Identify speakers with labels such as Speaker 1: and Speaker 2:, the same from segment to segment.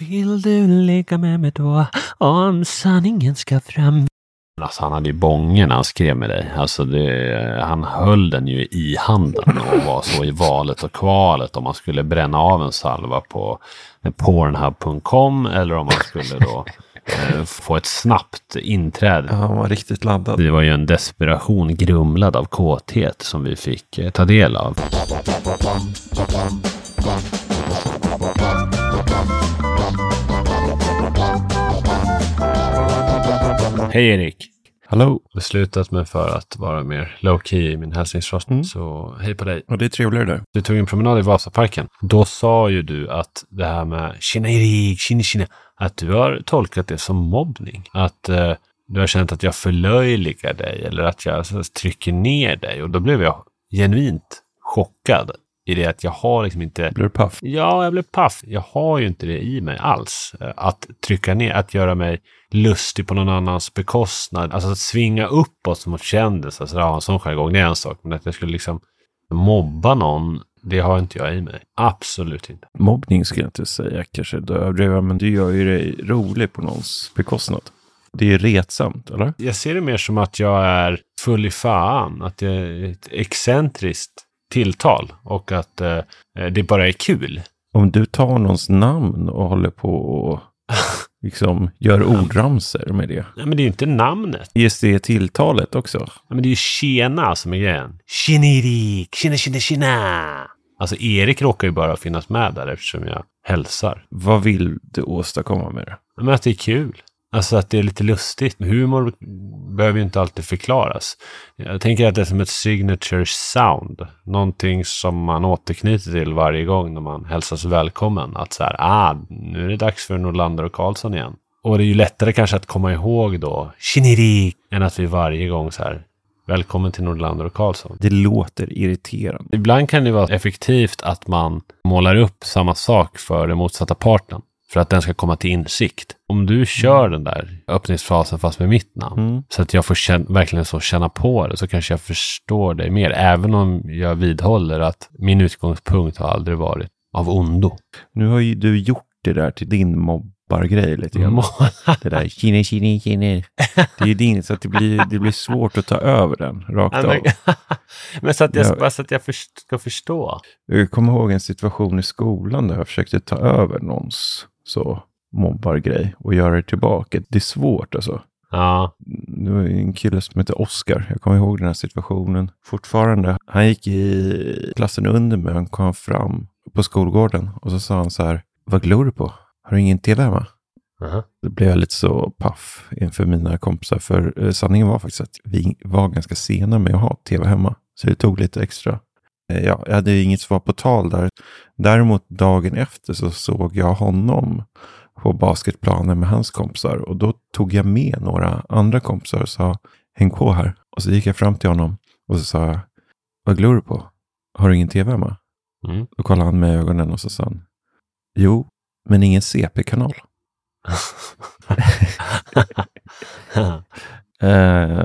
Speaker 1: Vill du ligga med mig då? Om sanningen ska fram. Alltså han hade ju bången när han skrev med dig. Alltså det, han höll den ju i handen och var så i valet och kvalet om man skulle bränna av en salva på pornhub.com eller om man skulle då eh, få ett snabbt inträde.
Speaker 2: Ja, han var riktigt laddad.
Speaker 1: Det var ju en desperation grumlad av kåthet som vi fick eh, ta del av. Hej Erik!
Speaker 2: Hallå!
Speaker 1: Beslutat mig för att vara mer low key i min hälsningsfrost.
Speaker 2: Mm.
Speaker 1: Så hej på dig!
Speaker 2: Och det är trevligare där.
Speaker 1: Du tog en promenad i Vasaparken. Då sa ju du att det här med Kina Erik, Kina Kina, att du har tolkat det som mobbning. Att eh, du har känt att jag förlöjligar dig eller att jag alltså, trycker ner dig. Och då blev jag genuint chockad i det att jag har liksom inte...
Speaker 2: Blir du paff?
Speaker 1: Ja, jag blev paff. Jag har ju inte det i mig alls. Eh, Att trycka ner, att göra mig lustig på någon annans bekostnad. Alltså att svinga uppåt mot kändisar, så ja, en sån jargong, det är en sak. Men att jag skulle liksom mobba någon, det har inte jag i mig. Absolut inte.
Speaker 2: Mobbning ska jag inte säga kanske. Överdriver jag, men du gör ju dig rolig på någons bekostnad. Det är retsamt, eller?
Speaker 1: Jag ser det mer som att jag är full i fan. Att det är ett excentriskt tilltal och att eh, det bara är kul.
Speaker 2: Om du tar någons namn och håller på och liksom gör ordramser med det.
Speaker 1: Nej, men det är ju inte namnet.
Speaker 2: Ges det tilltalet också?
Speaker 1: Ja, men det är ju tjena som är grejen. Tjena Erik! Tjena, tjena, tjena! Alltså Erik råkar ju bara finnas med där eftersom jag hälsar.
Speaker 2: Vad vill du åstadkomma med det?
Speaker 1: Men att det är kul. Alltså att det är lite lustigt. Humor behöver ju inte alltid förklaras. Jag tänker att det är som ett signature sound. Någonting som man återknyter till varje gång när man hälsas välkommen. Att så här, ah, nu är det dags för Nordlander och Karlsson igen. Och det är ju lättare kanske att komma ihåg då, Kinnerik, än att vi varje gång så här, välkommen till Nordlander och Karlsson.
Speaker 2: Det låter irriterande.
Speaker 1: Ibland kan det vara effektivt att man målar upp samma sak för den motsatta parten. För att den ska komma till insikt. Om du kör den där öppningsfrasen fast med mitt namn.
Speaker 2: Mm.
Speaker 1: Så att jag får känna, verkligen så känna på det. Så kanske jag förstår dig mer. Även om jag vidhåller att min utgångspunkt har aldrig varit av ondo.
Speaker 2: Nu har ju du gjort det där till din mobbargrej lite grann. Det där kine, kine, kine. Det är ju din, så att det blir, det blir svårt att ta över den rakt av.
Speaker 1: men, så att jag,
Speaker 2: Ja.
Speaker 1: bara så att jag först, ska förstå.
Speaker 2: Jag kommer ihåg en situation i skolan där jag försökte ta över någons så mobbargrej och göra det tillbaka. Det är svårt alltså.
Speaker 1: Ja,
Speaker 2: Det var en kille som heter Oskar. Jag kommer ihåg den här situationen fortfarande. Han gick i klassen under mig. Han kom fram på skolgården och så sa han så här. Vad glor du på? Har du ingen tv hemma?
Speaker 1: Aha.
Speaker 2: Då blev jag lite så paff inför mina kompisar. För eh, sanningen var faktiskt att vi var ganska sena med att ha tv hemma. Så det tog lite extra. Eh, ja, jag hade inget svar på tal där. Däremot dagen efter så såg jag honom på basketplanen med hans kompisar. Och då tog jag med några andra kompisar och sa häng på här. Och så gick jag fram till honom och så sa jag vad glor du på? Har du ingen tv hemma?
Speaker 1: Mm.
Speaker 2: Då kollade han med ögonen och så sa han jo, men ingen CP-kanal. Eh,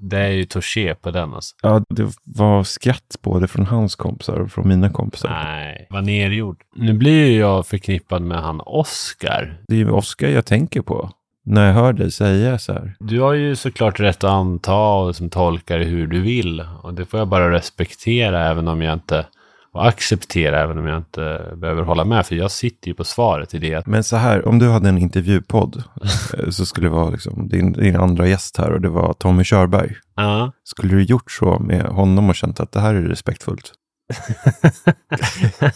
Speaker 1: det är ju touché på den alltså.
Speaker 2: ja, det var skratt både från hans kompisar och från mina kompisar.
Speaker 1: Nej, vad nergjord. Nu blir ju jag förknippad med han Oscar.
Speaker 2: Det är ju Oskar jag tänker på när jag hör dig säga så här.
Speaker 1: Du har ju såklart rätt att anta och tolka det hur du vill. Och det får jag bara respektera även om jag inte och acceptera även om jag inte behöver hålla med. För jag sitter ju på svaret i det.
Speaker 2: Men så här, om du hade en intervjupodd eh, så skulle det vara liksom din, din andra gäst här och det var Tommy Körberg.
Speaker 1: Ja.
Speaker 2: Skulle du gjort så med honom och känt att det här är respektfullt?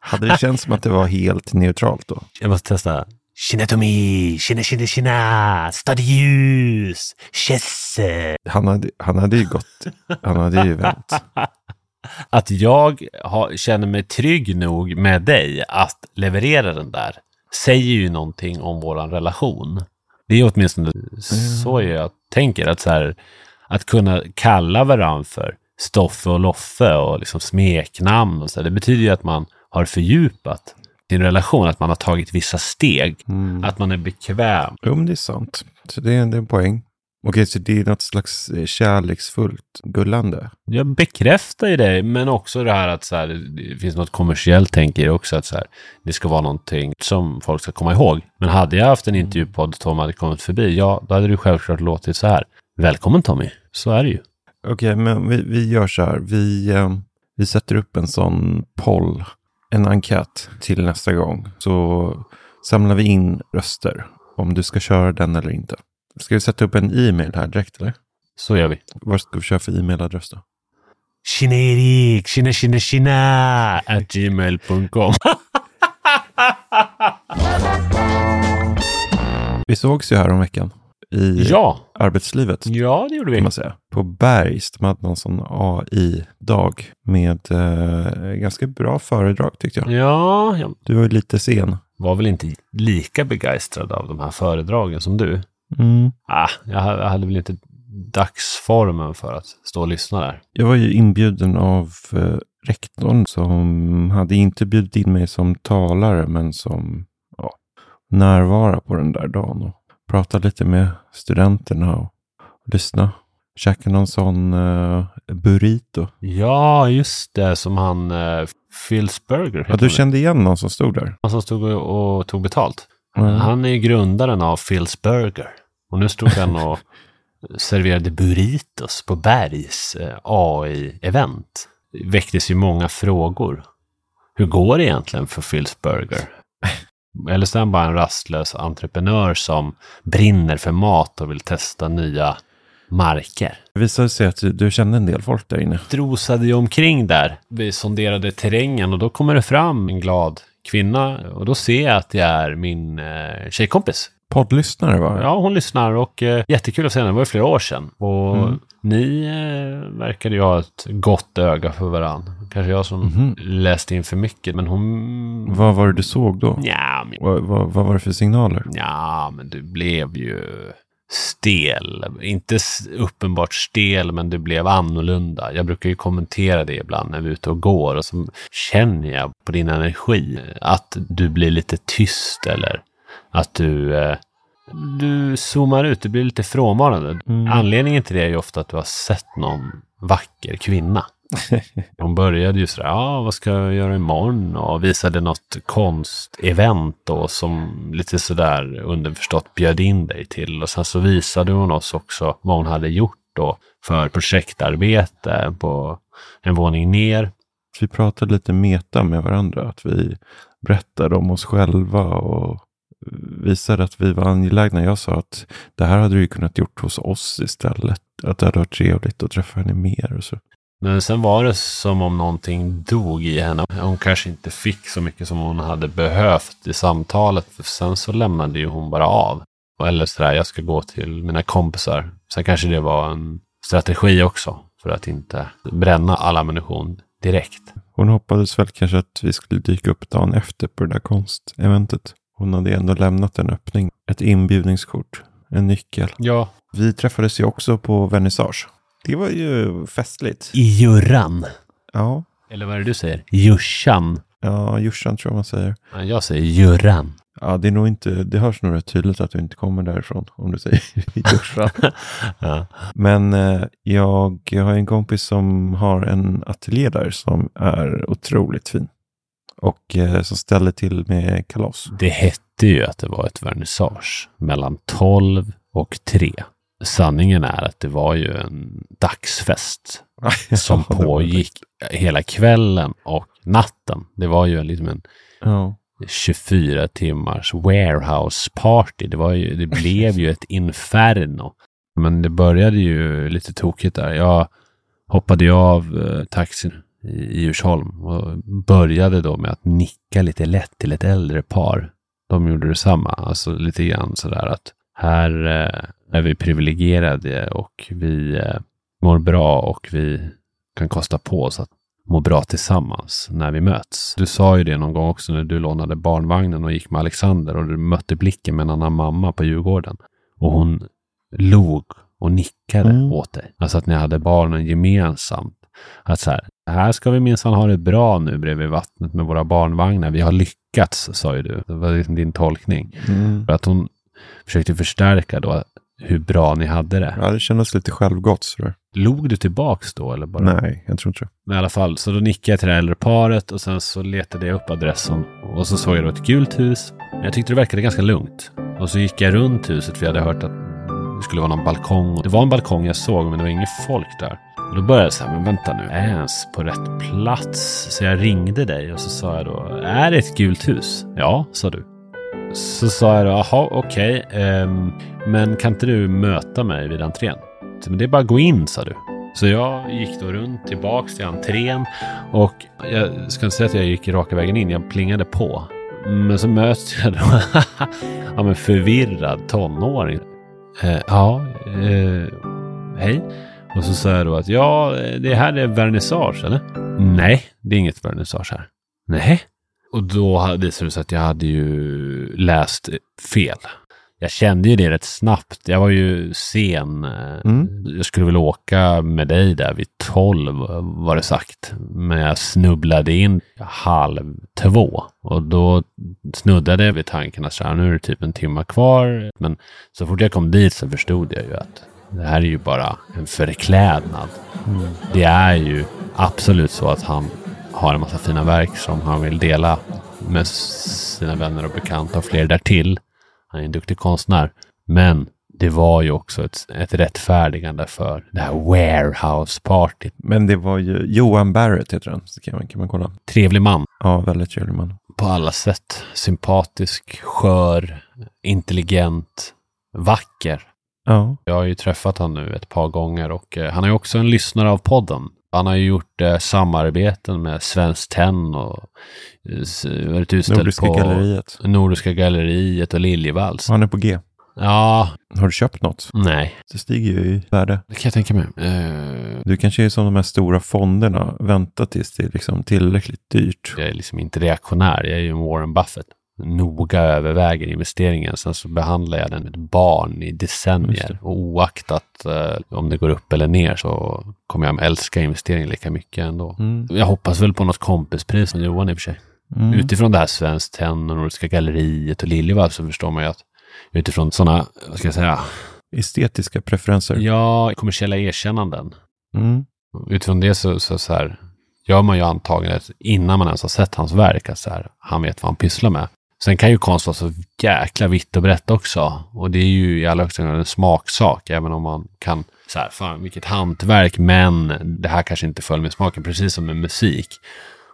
Speaker 2: Hade det känts som att det var helt neutralt då?
Speaker 1: Jag måste testa. Kina Tommy, Kina, Kina, Kina, stadljus, Kesse.
Speaker 2: Han hade, han hade ju gått, han hade ju vänt.
Speaker 1: Att jag har, känner mig trygg nog med dig att leverera den där säger ju någonting om våran relation. Det är åtminstone så jag tänker. Att, så här, att kunna kalla varandra för Stoffe och Loffe och liksom smeknamn och så. Det betyder ju att man har fördjupat sin relation, att man har tagit vissa steg.
Speaker 2: Mm.
Speaker 1: Att man är bekväm.
Speaker 2: Jo, men det är sant. Så det är, det är en poäng. Okej, så det är något slags eh, kärleksfullt gullande?
Speaker 1: Jag bekräftar ju det, men också det här att så här, det finns något kommersiellt tänk i det också. Att så här, det ska vara någonting som folk ska komma ihåg. Men hade jag haft en intervjupodd och Tom hade kommit förbi, ja, då hade det självklart låtit så här. Välkommen Tommy, så är det ju.
Speaker 2: Okej, men vi, vi gör så här. Vi, eh, vi sätter upp en sån poll, en enkät till nästa gång. Så samlar vi in röster om du ska köra den eller inte. Ska vi sätta upp en e-mail här direkt eller?
Speaker 1: Så gör vi.
Speaker 2: Vad ska vi köra för e-mailadress då?
Speaker 1: Kinerik, kina kina kina, at gmail.com.
Speaker 2: Vi sågs ju här om veckan i
Speaker 1: ja,
Speaker 2: arbetslivet.
Speaker 1: ja det gjorde
Speaker 2: Kan
Speaker 1: vi.
Speaker 2: man säga. På Bergs, de hade någon sån AI-dag med eh, ganska bra föredrag tyckte jag.
Speaker 1: Ja, jag
Speaker 2: Du var ju lite sen.
Speaker 1: var väl inte lika begeistrad av de här föredragen som du.
Speaker 2: Mm.
Speaker 1: Ah, jag ha- jag hade väl inte dagsformen för att stå och lyssna där.
Speaker 2: Jag var ju inbjuden av eh, rektorn som hade inte bjudit in mig som talare men som ja, närvara på den där dagen och prata lite med studenterna och, lyssna. Käka någon sån eh, burrito.
Speaker 1: Ja, just det, som han uh, Phil's Burger.
Speaker 2: Ja, du kände igen någon som stod där?
Speaker 1: Han som stod och, och tog betalt.
Speaker 2: Mm.
Speaker 1: Han är ju grundaren av Phil's Burger. Och nu stod han och serverade burritos på Bergs eh, AI-event. Det väcktes ju många frågor. Hur går det egentligen för Phil's Burger? Eller så är han bara en rastlös entreprenör som brinner för mat och vill testa nya marker.
Speaker 2: Det visade sig att du, du kände en del folk där inne.
Speaker 1: Drosade ju omkring där. Vi sonderade terrängen och då kommer det fram en glad kvinna och då ser jag att det är min eh, tjejkompis.
Speaker 2: Poddlyssnare va?
Speaker 1: Ja, hon lyssnar och eh, jättekul att se henne. Det var ju flera år sedan. Och
Speaker 2: Mm.
Speaker 1: ni eh, verkade ju ha ett gott öga för varandra. Kanske jag som
Speaker 2: Mhm.
Speaker 1: läste in för mycket, men hon...
Speaker 2: Vad var det du såg då?
Speaker 1: Ja, men,
Speaker 2: Vad, vad, vad var det för signaler?
Speaker 1: ja, men du blev ju stel. Inte uppenbart stel, men du blev annorlunda. Jag brukar ju kommentera det ibland när vi är ute och går och så känner jag på din energi att du blir lite tyst eller att du, eh, du zoomar ut, du blir lite frånvarande.
Speaker 2: Mm.
Speaker 1: Anledningen till det är ju ofta att du har sett någon vacker kvinna. Hon började ju sådär, ja vad ska jag göra imorgon? Och visade något konstevent då som lite sådär underförstått bjöd in dig till. Och sen så visade hon oss också vad hon hade gjort då för projektarbete på en våning ner.
Speaker 2: Vi pratade lite meta med varandra. Att vi berättade om oss själva och visade att vi var angelägna. Jag sa att det här hade du ju kunnat gjort hos oss istället. Att det hade varit trevligt att träffa henne mer och så.
Speaker 1: Men sen var det som om någonting dog i henne. Hon kanske inte fick så mycket som hon hade behövt i samtalet. För sen så lämnade ju hon bara av. Eller sådär, jag ska gå till mina kompisar. Sen kanske det var en strategi också. För att inte bränna all ammunition direkt.
Speaker 2: Hon hoppades väl kanske att vi skulle dyka upp dagen efter på det där konsteventet. Hon hade ändå lämnat en öppning. Ett inbjudningskort. En nyckel.
Speaker 1: Ja.
Speaker 2: Vi träffades ju också på vernissage. Det var ju festligt.
Speaker 1: I jurran.
Speaker 2: Ja,
Speaker 1: Eller vad är det du säger? Jursan.
Speaker 2: ja Jursan tror jag man säger.
Speaker 1: Ja, Jag säger jurran.
Speaker 2: Ja, det är nog inte, det hörs nog rätt tydligt att du inte kommer därifrån om du säger Jursan.
Speaker 1: Ja.
Speaker 2: Men eh, jag, jag har en kompis som har en ateljé där som är otroligt fin. Och eh, som ställer till med kalas.
Speaker 1: Det hette ju att det var ett vernissage mellan 12 och 3. Sanningen är att det var ju en dagsfest som pågick hela kvällen och natten. Det var ju liksom en
Speaker 2: Ja.
Speaker 1: 24 timmars warehouse party. Det, var ju, det blev ju ett inferno. Men det började ju lite tokigt där. Jag hoppade ju av eh, taxin i i Djursholm och började då med att nicka lite lätt till ett äldre par. De gjorde detsamma, alltså lite grann sådär att här eh, är vi privilegierade och vi eh, mår bra och vi kan kosta på oss att må bra tillsammans när vi möts. Du sa ju det någon gång också när du lånade barnvagnen och gick med Alexander och du mötte blicken med en annan mamma på Djurgården. Och hon log och nickade
Speaker 2: Mm.
Speaker 1: åt dig. Alltså att ni hade barnen gemensamt. Att så här, här ska vi minsann ha det bra nu bredvid vattnet med våra barnvagnar. Vi har lyckats, sa ju du. Det var liksom din tolkning.
Speaker 2: Mm.
Speaker 1: För att hon försökte förstärka då hur bra ni hade det.
Speaker 2: Ja, det kändes lite självgott sådär.
Speaker 1: Log du tillbaks då eller bara?
Speaker 2: Nej, jag tror inte det.
Speaker 1: Men i alla fall, så då nickade jag till det här äldre paret och sen så letade jag upp adressen och så såg jag då ett gult hus. Men jag tyckte det verkade ganska lugnt. Och så gick jag runt huset för jag hade hört att det skulle vara någon balkong. Det var en balkong jag såg men det var inget folk där. Och då började jag säga, men vänta nu, är jag ens på rätt plats? Så jag ringde dig och så sa jag då, är det ett gult hus? Ja, sa du. Så sa jag då, jaha, okej, ehm, men kan inte du möta mig vid entrén? Men det är bara att gå in, sa du. Så jag gick då runt tillbaks till entrén och jag ska inte säga att jag gick raka vägen in, jag plingade på. Men så möts jag då av en förvirrad tonåring. Eh, ja, eh, hej. Och så sa jag då att ja, det här är vernissage, eller? Nej, det är inget vernissage här. Nej. Och då visade det sig att jag hade ju läst fel. Jag kände ju det rätt snabbt. Jag var ju sen. eh,
Speaker 2: Mm.
Speaker 1: Jag skulle väl åka med dig där vid tolv var det sagt. Men jag snubblade in halv två. Och då snuddade jag vid tanken att så här, nu är det typ en timme kvar. Men så fort jag kom dit så förstod jag ju att det här är ju bara en förklädnad. Det är ju absolut så att han har en massa fina verk som han vill dela med sina vänner och bekanta och fler därtill. Han är en duktig konstnär. Men det var ju också ett, ett rättfärdigande för det här warehouse-partyt.
Speaker 2: Men det var ju Johan Barrett heter han. Så kan man, kan man kolla.
Speaker 1: Trevlig man
Speaker 2: Ja, väldigt trevlig man.
Speaker 1: på alla sätt. Sympatisk, skör, intelligent, vacker.
Speaker 2: Ja,
Speaker 1: Jag har ju träffat han nu ett par gånger och eh, han är ju också en lyssnare av podden. Han har ju gjort eh, samarbeten med Svenskt Tenn och eh, varit utställd
Speaker 2: Nordiska
Speaker 1: på
Speaker 2: galleriet.
Speaker 1: Nordiska galleriet och Liljevalchs.
Speaker 2: Han är på G.
Speaker 1: Ja,
Speaker 2: Har du köpt något?
Speaker 1: nej,
Speaker 2: Det stiger ju i värde.
Speaker 1: det kan jag tänka mig. Eh,
Speaker 2: Du kanske är som de här stora fonderna. Vänta tills det är liksom tillräckligt dyrt.
Speaker 1: jag är liksom inte reaktionär, jag är ju en Warren Buffett. Noga överväger investeringen, sen så behandlar jag den med ett barn i decennier. Och oaktat eh, om det går upp eller ner så kommer jag älska investeringen lika mycket ändå.
Speaker 2: Mm.
Speaker 1: Jag hoppas väl på något kompispris från Johan i och för sig.
Speaker 2: Mm.
Speaker 1: Utifrån det här Svenskt Tenn och Nordiska Galleriet och Liljevalchs så förstår man ju att utifrån sådana, vad ska jag säga,
Speaker 2: Estetiska preferenser.
Speaker 1: ja, kommersiella erkännanden.
Speaker 2: Mm.
Speaker 1: Utifrån det så, så, så här, gör man ju antagandet innan man ens har sett hans verk, att så här, han vet vad han pysslar med. Sen kan ju konst vara så jäkla vitt och brett också. Och det är ju i allra högsta grad en smaksak, även om man kan så här, fan vilket hantverk, men det här kanske inte föll med smaken, precis som med musik.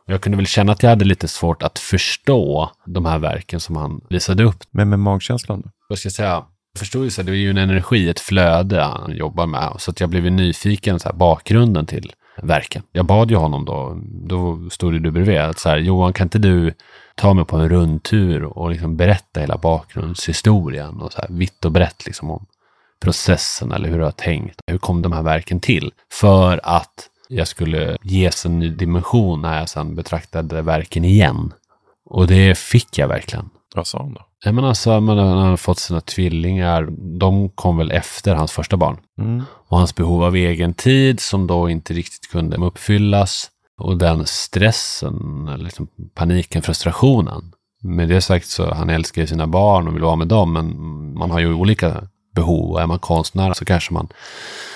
Speaker 1: Och jag kunde väl känna att jag hade lite svårt att förstå de här verken som han visade upp.
Speaker 2: Men med magkänslan då?
Speaker 1: Vad ska jag säga? Jag förstod ju så här, det är ju en energi, ett flöde han jobbar med. Så att jag blev ju nyfiken, så här, bakgrunden till verken. Jag bad ju honom då, då stod det du bredvid, att så här, Johan kan inte du ta mig på en rundtur och liksom berätta hela bakgrundshistorien och så här vitt och brett liksom om processen eller hur du har tänkt. Hur kom de här verken till? För att jag skulle ges en ny dimension när jag sedan betraktade verken igen. Och det fick jag verkligen.
Speaker 2: Vad sa han då?
Speaker 1: Ja, men alltså, han har fått sina tvillingar. De kom väl efter hans första barn.
Speaker 2: Mm.
Speaker 1: Och hans behov av egen tid som då inte riktigt kunde uppfyllas. Och den stressen, liksom paniken, frustrationen. Med det sagt så han älskar ju sina barn och vill vara med dem. Men man har ju olika behov. Och är man konstnär så kanske man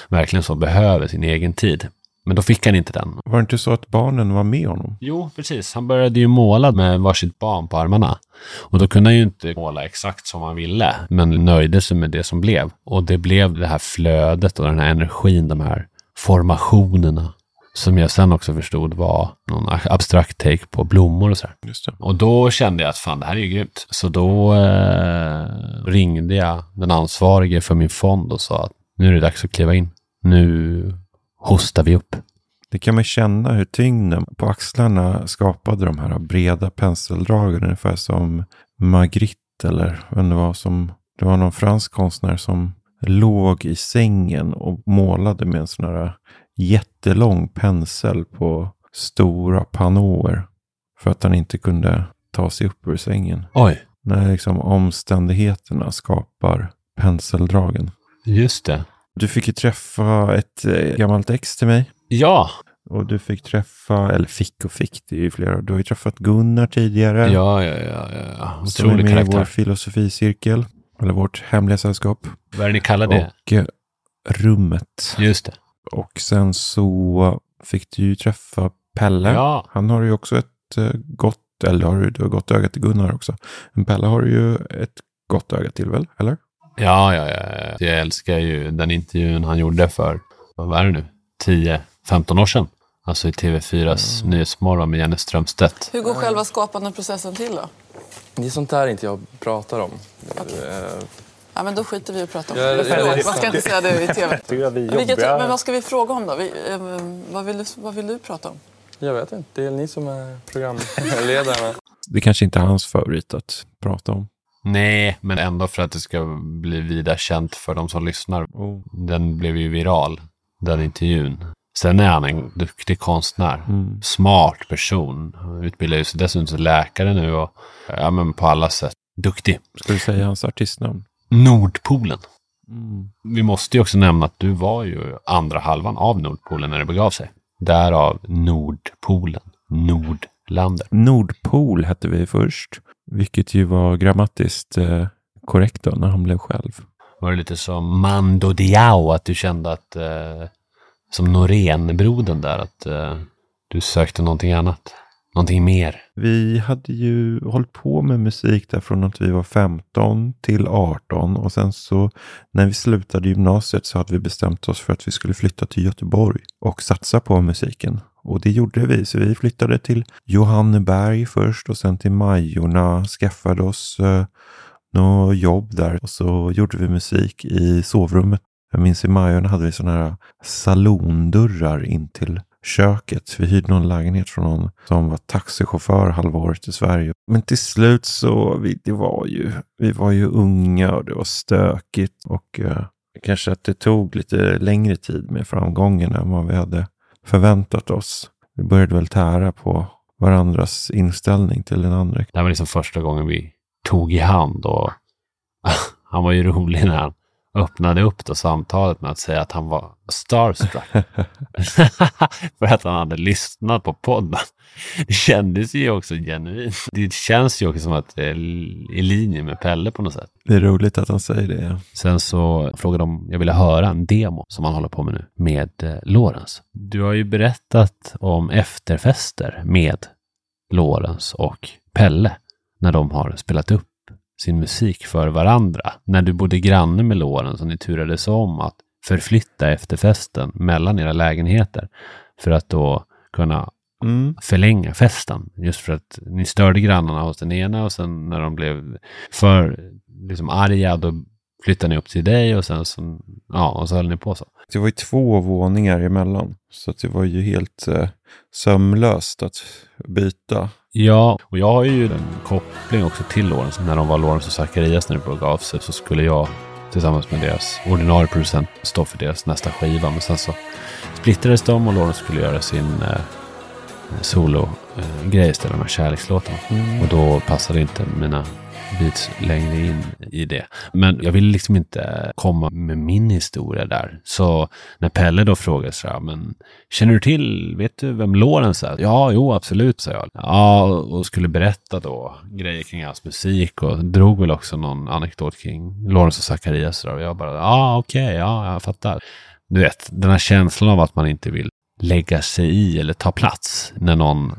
Speaker 1: verkligen så behöver sin egen tid. Men då fick han inte den.
Speaker 2: Var det inte så att barnen var med honom?
Speaker 1: Jo, precis. Han började ju måla med varsitt barn på armarna. Och då kunde han ju inte måla exakt som han ville, men nöjde sig med det som blev. Och det blev det här flödet och den här energin, de här formationerna. Som jag sen också förstod var någon abstrakt take på blommor och sådär. Och då kände jag att fan, det här är ju grymt. Så då eh, ringde jag den ansvarige för min fond och sa att nu är det dags att kliva in. Nu hostar vi upp.
Speaker 2: Det kan man känna hur tyngden på axlarna skapade de här breda penseldragen. Ungefär som Magritte eller vem det var som... Det var någon fransk konstnär som låg i sängen och målade med en sån här jättelång pensel på stora panåer. För att han inte kunde ta sig upp ur sängen.
Speaker 1: Oj,
Speaker 2: När liksom omständigheterna skapar penseldragen.
Speaker 1: just det.
Speaker 2: Du fick ju träffa ett eh, gammalt ex till mig.
Speaker 1: Ja,
Speaker 2: Och du fick träffa, eller fick och fick, det är ju flera. Du har ju träffat Gunnar tidigare.
Speaker 1: Ja, ja, ja, ja, ja.
Speaker 2: Som är
Speaker 1: Otrolig
Speaker 2: med i vår
Speaker 1: karaktär.
Speaker 2: filosoficirkel. Eller vårt hemliga sällskap.
Speaker 1: Vad är det ni kallar det?
Speaker 2: Och eh, rummet.
Speaker 1: Just det.
Speaker 2: Och sen så fick du ju träffa Pelle.
Speaker 1: Ja.
Speaker 2: Han har ju också ett eh, gott, eller har du, du har gott öga till Gunnar också. Men Pelle har ju ett gott öga till väl, eller?
Speaker 1: Ja, ja, ja. ja. Jag älskar ju den intervjun han gjorde för, vad är det nu, 10-15 år sedan. Alltså i TV4s Nyhetsmorgon med Jenny Strömstedt.
Speaker 3: Hur går själva skapandeprocessen till då?
Speaker 4: Det är sånt där inte jag pratar om. Eh,
Speaker 3: Ja, men då skiter vi i att prata om
Speaker 4: Ja,
Speaker 3: det.
Speaker 4: det-
Speaker 3: Förlåt, man ska inte säga det i TV.
Speaker 5: Vi
Speaker 3: Vilket, men vad ska vi fråga om då? Vi, eh, vad, vill du, vad vill du prata om?
Speaker 4: Jag vet inte, det är ni som är programledarna.
Speaker 2: Det kanske inte är hans favorit att prata om.
Speaker 1: Nej, men ändå för att det ska bli vida känt för de som lyssnar.
Speaker 2: Oh.
Speaker 1: Den blev ju viral, den intervjun. Sen är han en duktig konstnär.
Speaker 2: Mm.
Speaker 1: Smart person. Han utbildar ju sig dessutom till läkare nu och ja, men på alla sätt duktig.
Speaker 2: Ska du säga hans artistnamn?
Speaker 1: Nordpolen.
Speaker 2: Mm.
Speaker 1: Vi måste ju också nämna att du var ju andra halvan av Nordpolen när det begav sig. Därav Nordpolen. Nordlandet.
Speaker 2: Nordpol hette vi först. Vilket ju var grammatiskt eh, korrekt då när han blev själv.
Speaker 1: Var det lite som Mando Diao, att du kände att eh, som Norén-brodern där, att eh, du sökte någonting annat? Någonting mer?
Speaker 2: Vi hade ju hållit på med musik där från att vi var 15 till 18 och sen så när vi slutade gymnasiet så hade vi bestämt oss för att vi skulle flytta till Göteborg och satsa på musiken. Och det gjorde vi, så vi flyttade till Johanneberg först och sen till Majorna, skaffade oss eh, något jobb där och så gjorde vi musik i sovrummet. Jag minns i Majorna hade vi sådana här salondörrar in till köket. Vi hyrde någon lägenhet från någon som var taxichaufför halva året i Sverige. Men till slut så, vi, det var ju, vi var ju unga och det var stökigt och eh, kanske att det tog lite längre tid med framgången än vad vi hade förväntat oss. Vi började väl tära på varandras inställning till den andra.
Speaker 1: Det här var liksom första gången vi tog i hand och han var ju rolig när han öppnade upp då samtalet med att säga att han var starstruck. För att han hade lyssnat på podden. Det kändes ju också genuint. Det känns ju också som att det är i linje med Pelle på något sätt.
Speaker 2: Det är roligt att han säger det. Ja.
Speaker 1: Sen så frågade de om jag ville höra en demo som han håller på med nu med eh, Lorentz. Du har ju berättat om efterfester med Lorentz och Pelle när de har spelat upp sin musik för varandra. När du bodde granne med Lorentz och ni turades om att förflytta efterfesten mellan era lägenheter för att då kunna
Speaker 2: Mm.
Speaker 1: förlänga festen. Just för att ni störde grannarna hos den ena och sen när de blev för liksom arga då flyttade ni upp till dig och sen så, ja, och så höll ni på så.
Speaker 2: Det var ju två våningar emellan. Så det var ju helt eh, sömlöst att byta.
Speaker 1: Ja, och jag har ju en koppling också till Lorentz. När de var Lorentz och Zacharias när det begav sig så skulle jag tillsammans med deras ordinarie producent stå för deras nästa skiva. Men sen så splittrades de och Lorentz skulle göra sin eh, solo-grej istället med kärlekslåtarna. Och då passade inte mina bit längre in i det. Men jag vill liksom inte komma med min historia där. Så när Pelle då frågade så här, men känner du till, vet du vem Lorentz är? Ja, jo, absolut, sa jag. Ja, och skulle berätta då grejer kring hans musik och drog väl också någon anekdot kring Lorentz och Zacharias. Och jag bara, ja, okej, ja, jag fattar. Du vet, den här känslan av att man inte vill lägga sig i eller ta plats när någon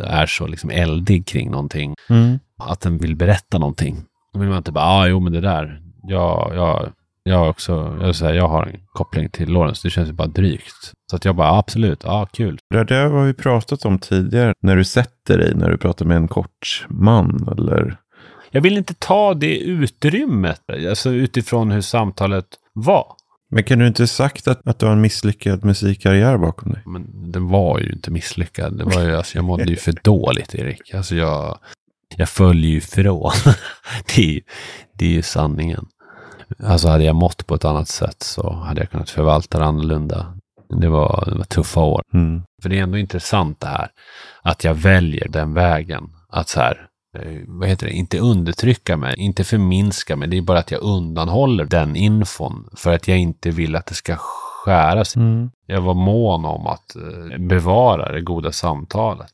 Speaker 1: är så liksom eldig kring någonting. Mm. Att den vill berätta någonting. Då vill man inte bara, ja, ah, jo, men det där, jag, jag, jag också, jag, säga, jag har en koppling till Lawrence, det känns ju bara drygt. Så att jag bara, absolut, ja, kul.
Speaker 2: Det där har vi pratat om tidigare. När du sätter dig, när du pratar med en kort man eller...
Speaker 1: Jag vill inte ta det utrymmet, alltså utifrån hur samtalet var.
Speaker 2: Men kan du inte sagt att, att du har en misslyckad musikkarriär bakom dig?
Speaker 1: Men den var ju inte misslyckad. Det var ju, alltså, jag mådde ju för dåligt, Erik. Alltså jag, jag följer ju ifrån. det, är, ju- det är ju sanningen. Alltså hade jag mått på ett annat sätt så hade jag kunnat förvalta det annorlunda. Det var, det var tuffa år.
Speaker 2: Mm.
Speaker 1: För det är ändå intressant det här. Att jag väljer den vägen. Att så här, eh, vad heter det, inte undertrycka mig, inte förminska mig. Det är bara att jag undanhåller den infon. För att jag inte vill att det ska skäras.
Speaker 2: Mm.
Speaker 1: Jag var mån om att eh, bevara det goda samtalet.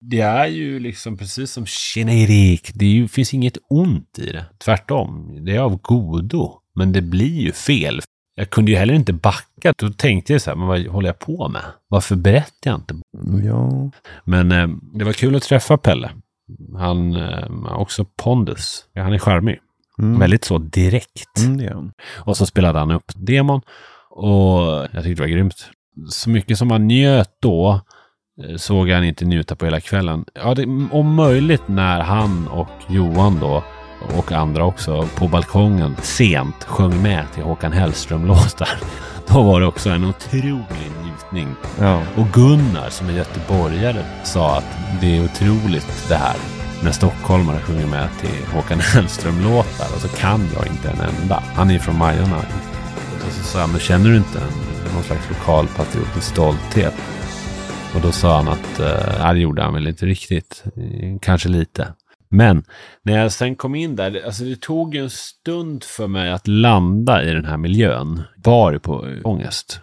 Speaker 1: Det är ju liksom precis som Kinerik. Det är ju, finns inget ont i det. Tvärtom. Det är av godo. Men det blir ju fel. Jag kunde ju heller inte backa. Då tänkte jag så här, men vad håller jag på med? Varför berättar jag inte?
Speaker 2: Ja.
Speaker 1: Men eh, det var kul att träffa Pelle. Han eh, också pondus. Han är charmig.
Speaker 2: Mm.
Speaker 1: Väldigt så direkt.
Speaker 2: Mm, det han.
Speaker 1: Och så spelade han upp demon. Och jag tyckte det var grymt. Så mycket som han njöt då eh, såg han inte njuta på hela kvällen. Ja, det, om möjligt när han och Johan då och andra också på balkongen sent sjöng med till Håkan Hellström-låtar. Då var det också en otrolig njutning.
Speaker 2: Ja.
Speaker 1: Och Gunnar som är göteborgare sa att det är otroligt det här när stockholmare sjunger med till Håkan Hellström-låtar och så kan jag inte en enda. Han är ju från Majorna. Och så sa jag, men känner du inte en, någon slags lokal patriotisk stolthet? Och då sa han att, eh, ja det gjorde han väl inte riktigt. Kanske lite. Men när jag sen kom in där, alltså det tog ju en stund för mig att landa i den här miljön. Bar på ångest.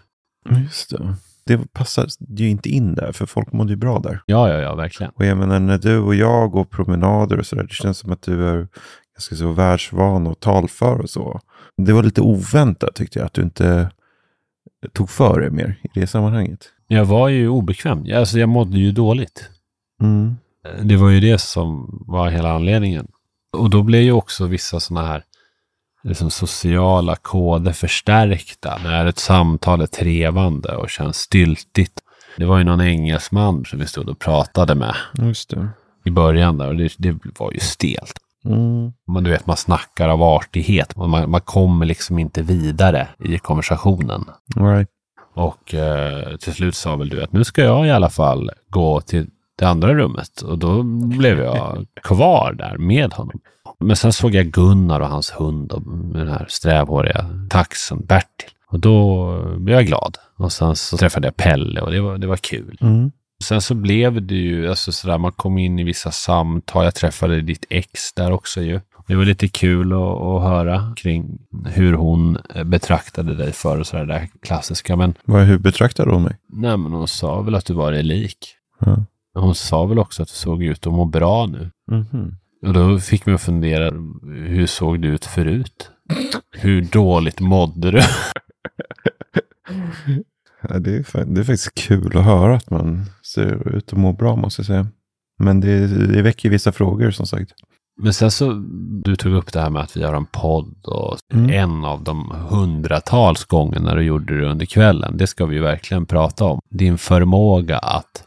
Speaker 2: Just det. Det passar ju inte in där, för folk mådde ju bra där.
Speaker 1: Ja, ja, ja, verkligen.
Speaker 2: Och jag menar, när du och jag går promenader och sådär, det känns som att du är ganska så världsvan och talför och så. Det var lite oväntat tyckte jag, att du inte tog för dig mer i det sammanhanget.
Speaker 1: Jag var ju obekväm. Alltså jag mådde ju dåligt.
Speaker 2: Mm.
Speaker 1: Det var ju det som var hela anledningen. Och då blev ju också vissa sådana här liksom sociala koder förstärkta. När ett samtal är trevande och känns styltigt. Det var ju någon engelsman som vi stod och pratade med i början där och det, det var ju stelt.
Speaker 2: Mm.
Speaker 1: Man, du vet, man snackar av artighet. Man, man kommer liksom inte vidare i konversationen.
Speaker 2: Right.
Speaker 1: Och eh, till slut sa väl du att nu ska jag i alla fall gå till det andra rummet. Och då blev jag kvar där med honom. Men sen såg jag Gunnar och hans hund och den här strävhåriga taxen Bertil. Och då blev jag glad. Och sen så träffade jag Pelle och det var, det var kul.
Speaker 2: Mm.
Speaker 1: Sen så blev det ju, alltså sådär, man kom in i vissa samtal. Jag träffade ditt ex där också ju. Det var lite kul att, höra kring hur hon betraktade dig för och sådär där klassiska. Men,
Speaker 2: Vad, hur betraktar hon mig?
Speaker 1: nej, men hon sa väl att du var dig lik.
Speaker 2: Ja.
Speaker 1: Hon sa väl också att du såg ut att må bra nu.
Speaker 2: Mhm.
Speaker 1: Och då fick att fundera, hur såg du ut förut? Hur dåligt mådde du?
Speaker 2: Ja, det, är, det är faktiskt kul att höra att man ser ut att må bra måste jag säga. Men det, det väcker vissa frågor som sagt.
Speaker 1: Men sen så, du tog upp det här med att vi har en podd och
Speaker 2: Mm.
Speaker 1: en av de hundratals gångerna du gjorde det under kvällen, det ska vi ju verkligen prata om. Din förmåga att,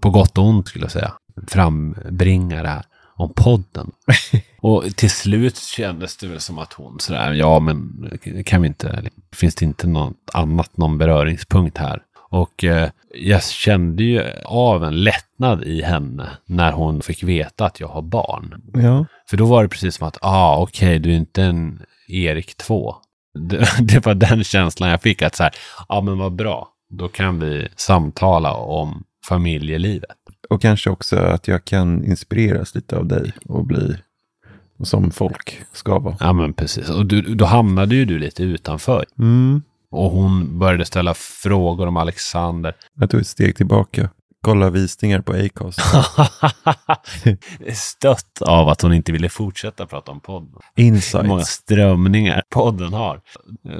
Speaker 1: på gott och ont skulle jag säga, frambringa det här om podden. och till slut kändes det väl som att hon sådär, ja men kan vi inte, finns det inte något annat, någon beröringspunkt här? Och eh, jag kände ju av en lättnad i henne när hon fick veta att jag har barn.
Speaker 2: Ja.
Speaker 1: För då var det precis som att, ah okej, du är inte en Erik 2. Det, det var den känslan jag fick, att så här, ja ah, men vad bra, då kan vi samtala om familjelivet.
Speaker 2: Och kanske också att jag kan inspireras lite av dig och bli som folk ska vara.
Speaker 1: Ja men precis, och du, då hamnade ju du lite utanför.
Speaker 2: Mm.
Speaker 1: Och hon började ställa frågor om Alexander.
Speaker 2: Jag tog ett steg tillbaka. Kolla visningar på Acast.
Speaker 1: Stött av att hon inte ville fortsätta prata om podden. Hur många
Speaker 2: Insights.
Speaker 1: strömningar podden har.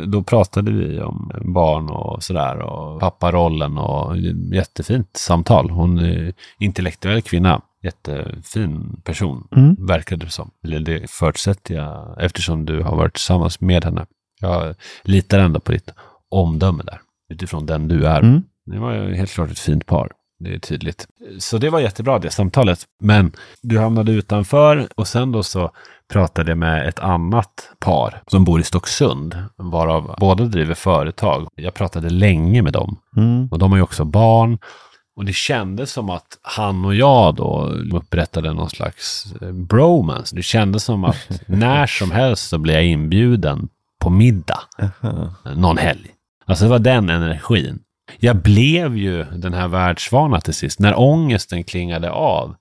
Speaker 1: Då pratade vi om barn och sådär och papparollen och jättefint samtal. Hon är intellektuell kvinna. Jättefin person,
Speaker 2: Mm.
Speaker 1: verkade det som. Eller det förutsätter jag eftersom du har varit tillsammans med henne. Jag litar ändå på ditt omdöme där, utifrån den du är.
Speaker 2: Mm.
Speaker 1: Det var ju helt klart ett fint par. Det är tydligt. Så det var jättebra det samtalet. Men du hamnade utanför och sen då så pratade jag med ett annat par som bor i Stocksund, varav båda driver företag. Jag pratade länge med dem
Speaker 2: Mm.
Speaker 1: och de har ju också barn. Och det kändes som att han och jag då upprättade någon slags bromance. Det kändes som att när som helst så blev jag inbjuden på middag
Speaker 2: Aha.
Speaker 1: någon helg. Alltså det var den energin. Jag blev ju den här världsvana till sist. När ångesten klingade av.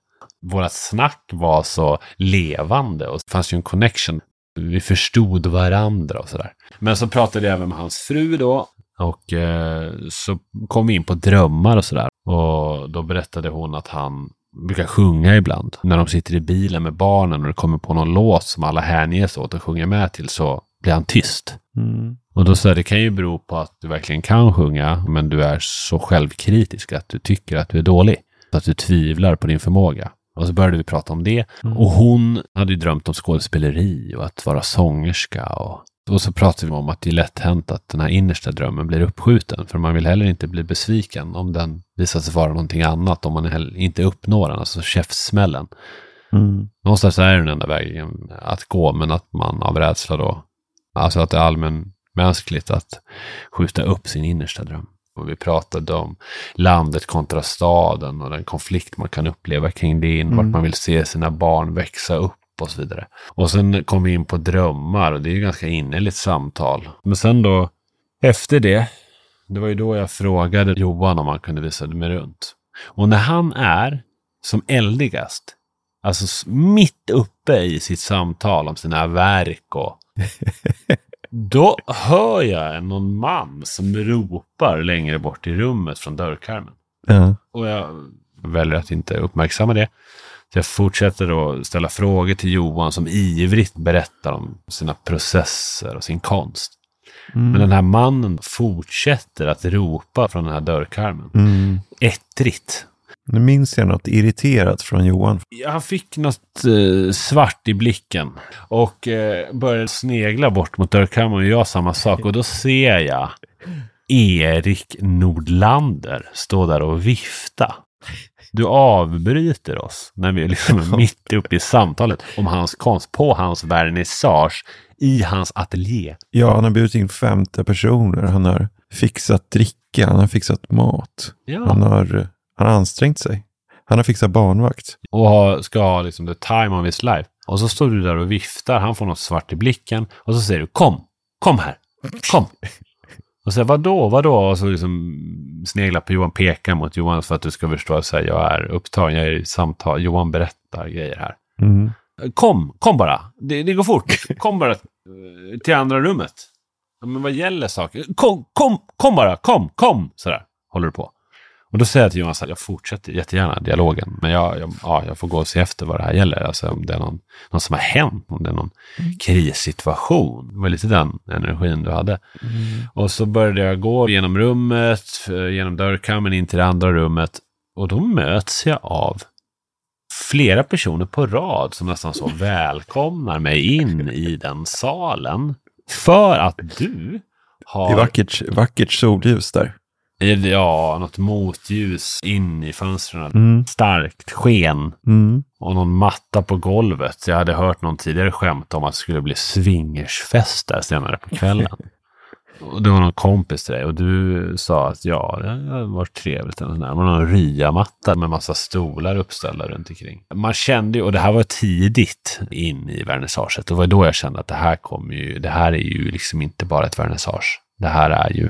Speaker 1: Vårat snack var så levande och det fanns ju en connection. Vi förstod varandra och sådär. Men så pratade jag även med hans fru då. Och eh, så kom vi in på drömmar och sådär. Och då berättade hon att han brukar sjunga ibland. När de sitter i bilen med barnen och det kommer på någon låt som alla hänger sig åt och sjunger med till så blir han tyst.
Speaker 2: Mm.
Speaker 1: Och då så det kan ju bero på att du verkligen kan sjunga, men du är så självkritisk att du tycker att du är dålig. Så att du tvivlar på din förmåga. Och så började vi prata om det.
Speaker 2: Mm.
Speaker 1: Och hon hade ju drömt om skådespeleri och att vara sångerska. Och, och så pratade vi om att det är lätt hänt att den här innersta drömmen blir uppskjuten. För man vill heller inte bli besviken om den visar sig vara någonting annat. Om man heller inte uppnår den, alltså käftsmällen.
Speaker 2: Mm.
Speaker 1: Någonstans är det den enda vägen att gå, men att man av rädsla då, alltså att det är allmänmänskligt att skjuta upp sin innersta dröm. Och vi pratade om landet kontra staden och den konflikt man kan uppleva kring det, mm. vart man vill se sina barn växa upp och så vidare. Och sen kom vi in på drömmar och det är ju ganska innerligt samtal. Men sen då, efter det, det var ju då jag frågade Johan om han kunde visa mig runt. Och när han är som eldigast, alltså mitt uppe i sitt samtal om sina verk och då hör jag någon man som ropar längre bort i rummet från dörrkarmen.
Speaker 2: Ja.
Speaker 1: Och jag väljer att inte uppmärksamma det. Så jag fortsätter då ställa frågor till Johan som ivrigt berättar om sina processer och sin konst.
Speaker 2: Mm.
Speaker 1: Men den här mannen fortsätter att ropa från den här dörrkarmen.
Speaker 2: Mm.
Speaker 1: Ettrigt.
Speaker 2: Nu minns jag något irriterat från Johan.
Speaker 1: Han fick något eh, svart i blicken och eh, började snegla bort mot dörrkammaren och jag samma sak. Och då ser jag Erik Nordlander stå där och vifta. Du avbryter oss när vi liksom är mitt uppe i samtalet om hans konst på hans vernissage i hans ateljé.
Speaker 2: Ja, han har bjudit in 50 personer. Han har fixat dricka, han har fixat mat.
Speaker 1: Ja.
Speaker 2: Han, har, han har ansträngt sig. Han har fixat barnvakt.
Speaker 1: och ha, ska ha liksom the time of his life. Och så står du där och viftar, han får något svart i blicken och så säger du kom, kom här, kom. Och så vadå, vadå? Och så liksom sneglar på Johan, pekar mot Johan för att du ska förstå att jag är upptagen, jag är i samtal, Johan berättar grejer här.
Speaker 2: Mm.
Speaker 1: Kom, kom bara, det, det går fort, kom bara eh, till andra rummet. Ja, men vad gäller saker? Kom, kom, kom bara, kom, kom, sådär, håller du på. Och då säger jag till Johan att jag fortsätter jättegärna dialogen, men jag, jag, ja, jag får gå och se efter vad det här gäller. Alltså om det är någon, något som har hänt, om det är någon krissituation. Det var lite den energin du hade. Och så började jag gå genom rummet, eh, genom dörrkammen in till det andra rummet. Och då möts jag av flera personer på rad som nästan så välkomnar mig in i den salen. För att du har...
Speaker 2: Det är vackert, vackert solljus där.
Speaker 1: Ja, något motljus in i fönstren.
Speaker 2: Mm.
Speaker 1: Starkt sken
Speaker 2: Mm.
Speaker 1: och någon matta på golvet. Jag hade hört någon tidigare skämt om att det skulle bli swingersfest där senare på kvällen. och det var någon kompis till dig och du sa att ja, det varit trevligt. Det var någon ryamatta med massa stolar uppställda runt omkring. Man kände ju, och det här var tidigt in i vernissaget. Det var då jag kände att det här kommer ju, det här är ju liksom inte bara ett vernissage. Det här är ju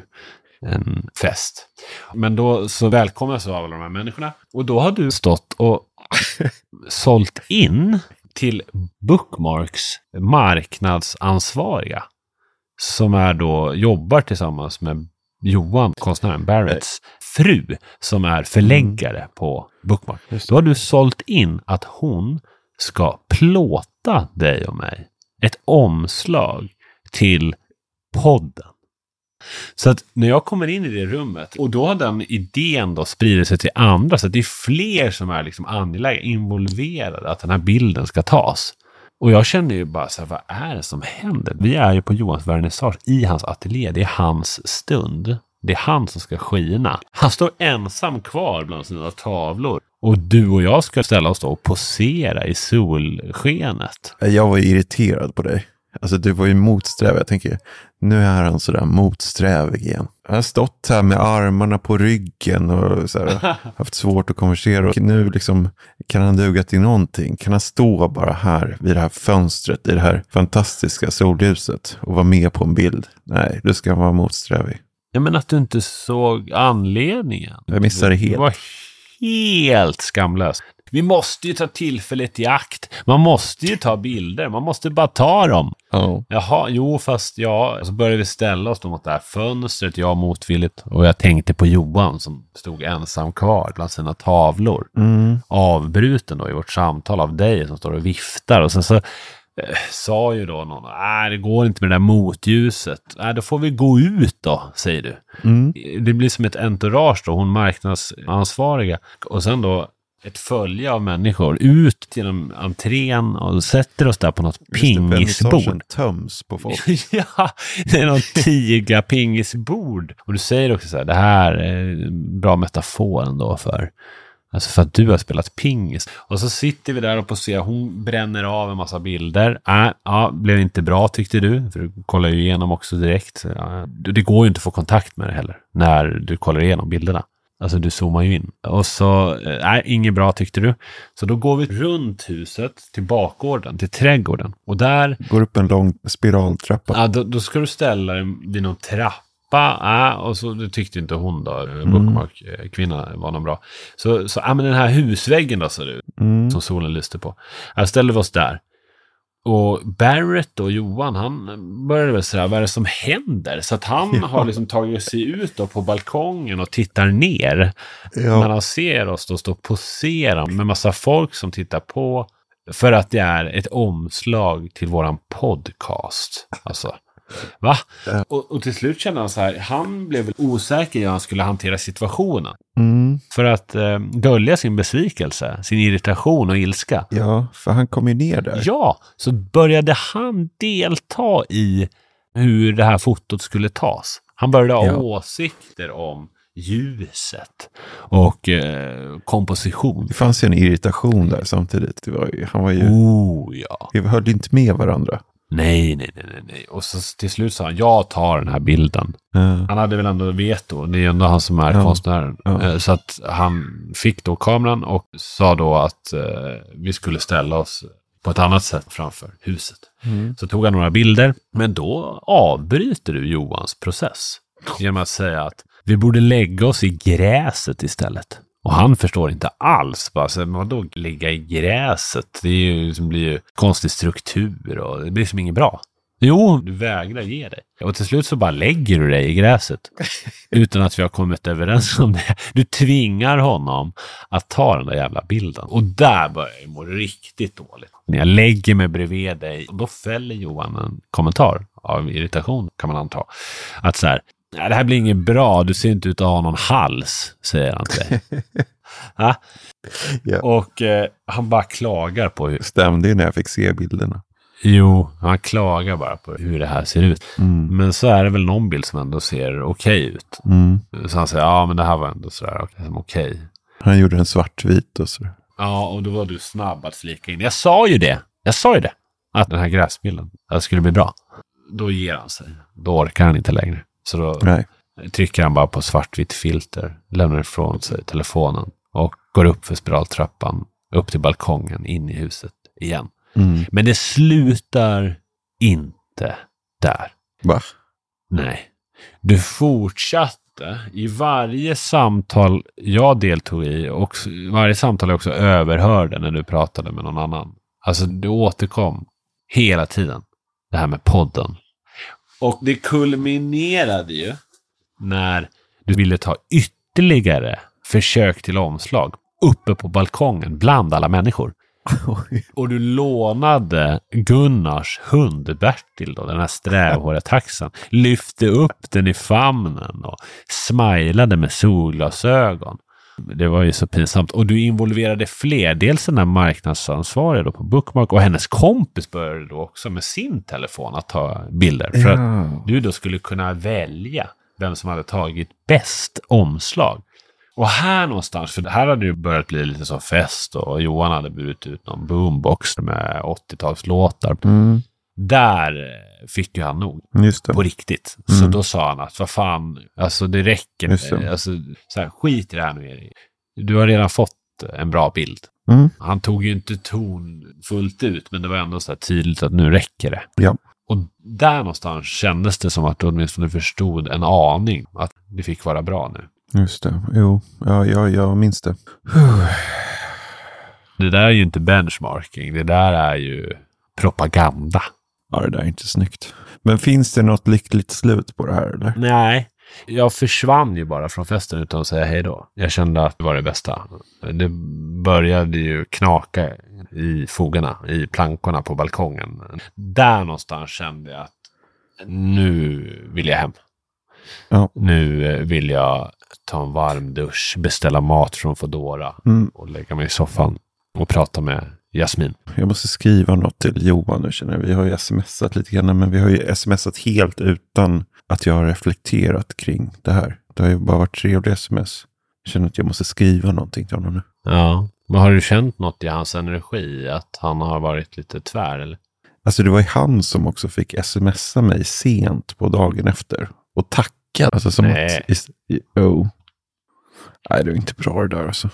Speaker 1: en fest. Men då så välkomnas av alla de här människorna. Och då har du stått och sålt in till Bookmarks marknadsansvariga. Som är då, jobbar tillsammans med Johan, konstnären Barretts fru, som är förläggare på Bookmark. Då har du sålt in att hon ska plåta dig och mig. Ett omslag till podden. Så att när jag kommer in i det rummet och då har den idén då spridit sig till andra så att det är fler som är liksom angelägna, involverade att den här bilden ska tas. Och jag känner ju bara så här, vad är det som händer? Vi är ju på Johans vernissage i hans ateljé. Det är hans stund. Det är han som ska skina. Han står ensam kvar bland sina tavlor. Och du och jag ska ställa oss då och posera i solskenet.
Speaker 2: Jag var irriterad på dig. Alltså du var ju motsträvig. Jag tänker, nu är han sådär motsträvig igen. Han har stått här med armarna på ryggen och här, haft svårt att konversera. Och nu liksom, kan han duga till någonting? Kan han stå bara här vid det här fönstret i det här fantastiska solljuset och vara med på en bild? Nej, du ska vara motsträvig.
Speaker 1: Ja, men att du inte såg anledningen.
Speaker 2: Jag missade det helt.
Speaker 1: Du var helt skamlös. Vi måste ju ta tillfället i akt. Man måste ju ta bilder. Man måste bara ta dem.
Speaker 2: Ja.
Speaker 1: Jaha, jo, fast ja. Så började vi ställa oss mot det här fönstret, jag motvilligt. Och jag tänkte på Johan som stod ensam kvar bland sina tavlor.
Speaker 2: Mm.
Speaker 1: Avbruten då i vårt samtal av dig som står och viftar. Och sen så eh, sa ju då någon, nej det går inte med det där motljuset. Nej, då får vi gå ut då, säger du.
Speaker 2: Mm.
Speaker 1: Det blir som ett entourage då, hon marknadsansvariga. Och sen då ett följe av människor ut genom entrén och sätter oss där på något
Speaker 2: Just det, vernissagen
Speaker 1: pingisbord.
Speaker 2: töms på folk.
Speaker 1: ja, det är något tiga pingisbord. Och du säger också så här, det här är en bra metafor ändå för, alltså för att du har spelat pingis. Och så sitter vi där och poserar, hon bränner av en massa bilder. Äh, ja, blev inte bra tyckte du, för du kollar ju igenom också direkt. Ja, det går ju inte att få kontakt med det heller, när du kollar igenom bilderna. Alltså du zoomar ju in. Och så, eh, nej, inget bra tyckte du. Så då går vi runt huset till bakgården, till trädgården. Och där
Speaker 2: Går upp en lång spiraltrappa.
Speaker 1: Ja, då, då ska du ställa dig vid någon trappa. Ja, och så det tyckte inte hon då, bookmark-kvinnan var någon bra. Så, så ja, men den här husväggen då, sa du,
Speaker 2: Mm.
Speaker 1: som solen lyste på. Ja, ställde vi oss där. Och Barrett och Johan, han började väl sådär, vad är det som händer? Så att han
Speaker 2: Ja.
Speaker 1: har liksom tagit sig ut då på balkongen och tittar ner.
Speaker 2: Ja.
Speaker 1: han ser oss då stå och posera med massa folk som tittar på. För att det är ett omslag till våran podcast. Alltså, va?
Speaker 2: Ja.
Speaker 1: Och, och till slut kände han så här, han blev väl osäker hur han skulle hantera situationen.
Speaker 2: Mm.
Speaker 1: För att eh, dölja sin besvikelse, sin irritation och ilska.
Speaker 2: ja, för han kom ju ner där.
Speaker 1: Ja, så började han delta i hur det här fotot skulle tas. Han började ha
Speaker 2: Ja.
Speaker 1: åsikter om ljuset och eh, komposition.
Speaker 2: Det fanns ju en irritation där samtidigt. Var ju, han var ju,
Speaker 1: Oh ja.
Speaker 2: vi höll inte med varandra.
Speaker 1: Nej, nej, nej, nej, nej. Och så till slut sa han, jag tar den här bilden.
Speaker 2: Ja.
Speaker 1: Han hade väl ändå veto. Det är ändå han som är
Speaker 2: Ja.
Speaker 1: konstnären. Eh, Så att han fick då kameran och sa då att eh, vi skulle ställa oss på ett annat sätt framför huset.
Speaker 2: Mm.
Speaker 1: Så tog han några bilder. Men då avbryter du Johans process. Genom att säga att vi borde lägga oss i gräset istället. Och han förstår inte alls. Bara, så, vadå ligga i gräset? Det är ju, det blir ju konstig struktur och det blir som inget bra. Jo, du vägrar ge dig. Och till slut så bara lägger du dig i gräset. utan att vi har kommit överens om det. Du tvingar honom att ta den där jävla bilden. Och där börjar jag må riktigt dåligt. När jag lägger mig bredvid dig, då fäller Johan en kommentar av irritation, kan man anta. Att så här, "Nej, det här blir inget bra, du ser inte ut att ha någon hals, säger han till dig. ja? Och eh, han bara klagar på hur,
Speaker 2: Stämde ju när jag fick se bilderna.
Speaker 1: jo, han klagar bara på hur det här ser ut.
Speaker 2: Mm.
Speaker 1: Men så är det väl någon bild som ändå ser okej ut.
Speaker 2: Mm.
Speaker 1: Så han säger, ja men det här var ändå sådär okej, okej.
Speaker 2: Han gjorde en svartvit och så.
Speaker 1: Ja, och då var du snabb att flika in. Jag sa ju det. Jag sa ju det. Att den här gräsbilden, att det skulle bli bra. Då ger han sig. Då orkar han inte längre. Så då
Speaker 2: Nej.
Speaker 1: trycker han bara på svartvitt filter, lämnar ifrån sig telefonen och går upp för spiraltrappan, upp till balkongen, in i huset igen.
Speaker 2: Mm.
Speaker 1: Men det slutar inte där.
Speaker 2: Va?
Speaker 1: Nej. Du fortsatte i varje samtal jag deltog i och varje samtal jag också överhörde när du pratade med någon annan. Alltså du återkom hela tiden. Det här med podden. Och det kulminerade ju när du ville ta ytterligare försök till omslag uppe på balkongen bland alla människor. Och du lånade Gunnars hund Bertil, då, den här strävhåriga taxen, lyfte upp den i famnen och smilade med solglasögon. Det var ju så pinsamt. Och du involverade fler. Dels den här marknadsansvariga då på Bookmark och hennes kompis började då också med sin telefon att ta bilder. För att
Speaker 2: Ja.
Speaker 1: du då skulle kunna välja vem som hade tagit bäst omslag. Och här någonstans, för här hade det börjat bli lite som fest och Johan hade burit ut någon boombox med 80-talslåtar.
Speaker 2: Mm.
Speaker 1: Där fick ju han nog på riktigt. Så
Speaker 2: Mm.
Speaker 1: då sa han att vad fan, alltså det räcker.
Speaker 2: Just det.
Speaker 1: Alltså, så här, skit i det här nu Erik. Du har redan fått en bra bild.
Speaker 2: Mm.
Speaker 1: Han tog ju inte ton fullt ut, men det var ändå så här tydligt att nu räcker det.
Speaker 2: Ja.
Speaker 1: Och där någonstans kändes det som att du åtminstone förstod en aning att det fick vara bra nu.
Speaker 2: Just det. Jo, ja, ja, jag minns det.
Speaker 1: Det där är ju inte benchmarking. Det där är ju propaganda.
Speaker 2: Ja, det där är inte snyggt. Men finns det något lyckligt slut på det här eller?
Speaker 1: Nej. Jag försvann ju bara från festen utan att säga hej då. Jag kände att det var det bästa. Det började ju knaka i fogarna, i plankorna på balkongen. Där någonstans kände jag att nu vill jag hem.
Speaker 2: Ja.
Speaker 1: Nu vill jag ta en varm dusch, beställa mat från Foodora
Speaker 2: Mm.
Speaker 1: och lägga mig i soffan och prata med Jasmin.
Speaker 2: Jag måste skriva något till Johan nu känner jag. Vi har ju smsat lite grann, men vi har ju smsat helt utan att jag har reflekterat kring det här. Det har ju bara varit trevliga sms. Jag känner att jag måste skriva någonting till honom nu.
Speaker 1: Ja, men har du känt något i hans energi? Att han har varit lite tvär eller?
Speaker 2: Alltså det var ju han som också fick smsa mig sent på dagen efter. Och tacka. Alltså som
Speaker 1: Nej.
Speaker 2: att... Oh. Nej, det var inte bra det där alltså.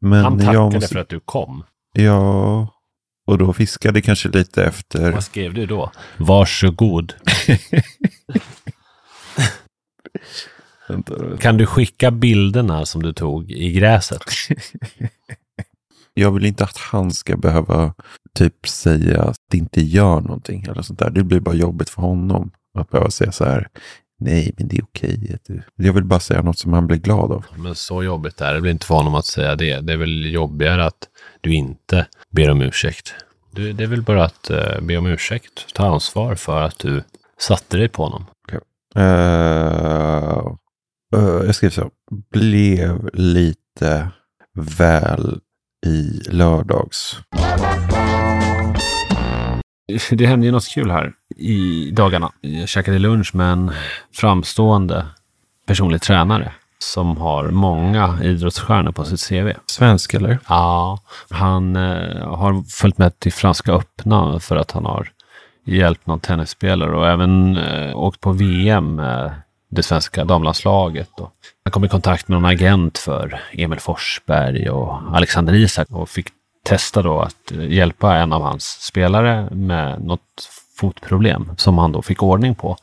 Speaker 2: Men
Speaker 1: Han tackade
Speaker 2: måste,
Speaker 1: för att du kom.
Speaker 2: Ja, och då fiskade kanske lite efter...
Speaker 1: Vad skrev du då? Varsågod. Kan du skicka bilderna som du tog i gräset?
Speaker 2: Jag vill inte att han ska behöva typ säga att det inte gör någonting eller sånt där. Det blir bara jobbigt för honom att behöva säga så här. Nej, men det är okej. att du-" Jag vill bara säga något som han blir glad av.
Speaker 1: Men så jobbigt är det väl inte för honom att säga det. Det är väl jobbigare att du inte ber om ursäkt. Du, det är väl bara att eh, be om ursäkt. Ta ansvar för att du satte dig på honom.
Speaker 2: Uh, uh, jag skrev så. Blev lite väl i lördags.
Speaker 1: Det hände ju något kul här i dagarna. Jag käkade lunch med en framstående personlig tränare som har många idrottsstjärnor på sitt CV.
Speaker 2: Svensk eller?
Speaker 1: Ja, han eh, har följt med till Franska öppna för att han har hjälpt någon tennisspelare och även eh, åkt på VM med det svenska damlandslaget. Och han kom i kontakt med någon agent för Emil Forsberg och Alexander Isak och fick testa då att eh, hjälpa en av hans spelare med något fotproblem som han då fick ordning på.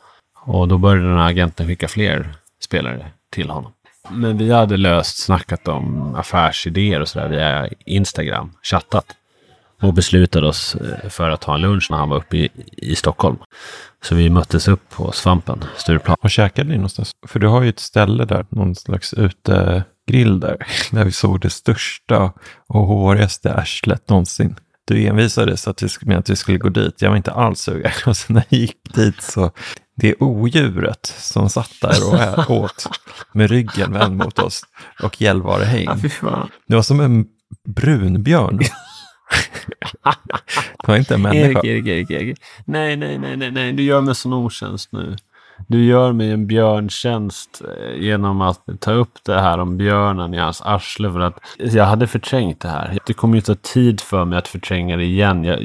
Speaker 1: Och då började den här agenten skicka fler spelare till honom. Men vi hade löst snackat om affärsidéer och sådär via Instagram, chattat. Och beslutade oss eh, för att ta en lunch när han var uppe i, i Stockholm. Så vi möttes upp på Svampen, Stureplan.
Speaker 2: Och käkade ni någonstans? För du har ju ett ställe där, någon slags utegrill där. Där vi såg det största och hårigaste arslet någonsin. Du envisades att med att vi skulle gå dit. Jag var inte alls sugen. Och sen när jag gick dit så, det odjuret som satt där och åt med ryggen vänd mot oss och gällvarehäng. Det var som en brunbjörn. det var inte en människa.
Speaker 1: Erik, Erik, Erik, Erik. Nej, nej, nej, nej, nej. Du gör mig sån otjänst nu. Du gör mig en björntjänst eh, genom att ta upp det här om björnen i hans arsle. För att jag hade förträngt det här. Det kommer ju ta tid för mig att förtränga det igen. Jag,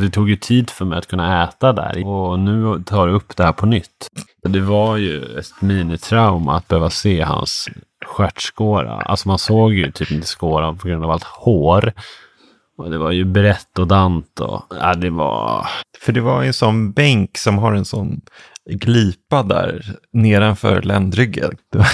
Speaker 1: det tog ju tid för mig att kunna äta där. Och nu tar du upp det här på nytt. Det var ju ett minitrauma att behöva se hans stjärtskåra. Alltså man såg ju typ inte skåran på grund av allt hår. Och det var ju brett och dant och ja, det var...
Speaker 2: För det var ju en sån bänk som har en sån glipa där nedanför ländryggen. Det var,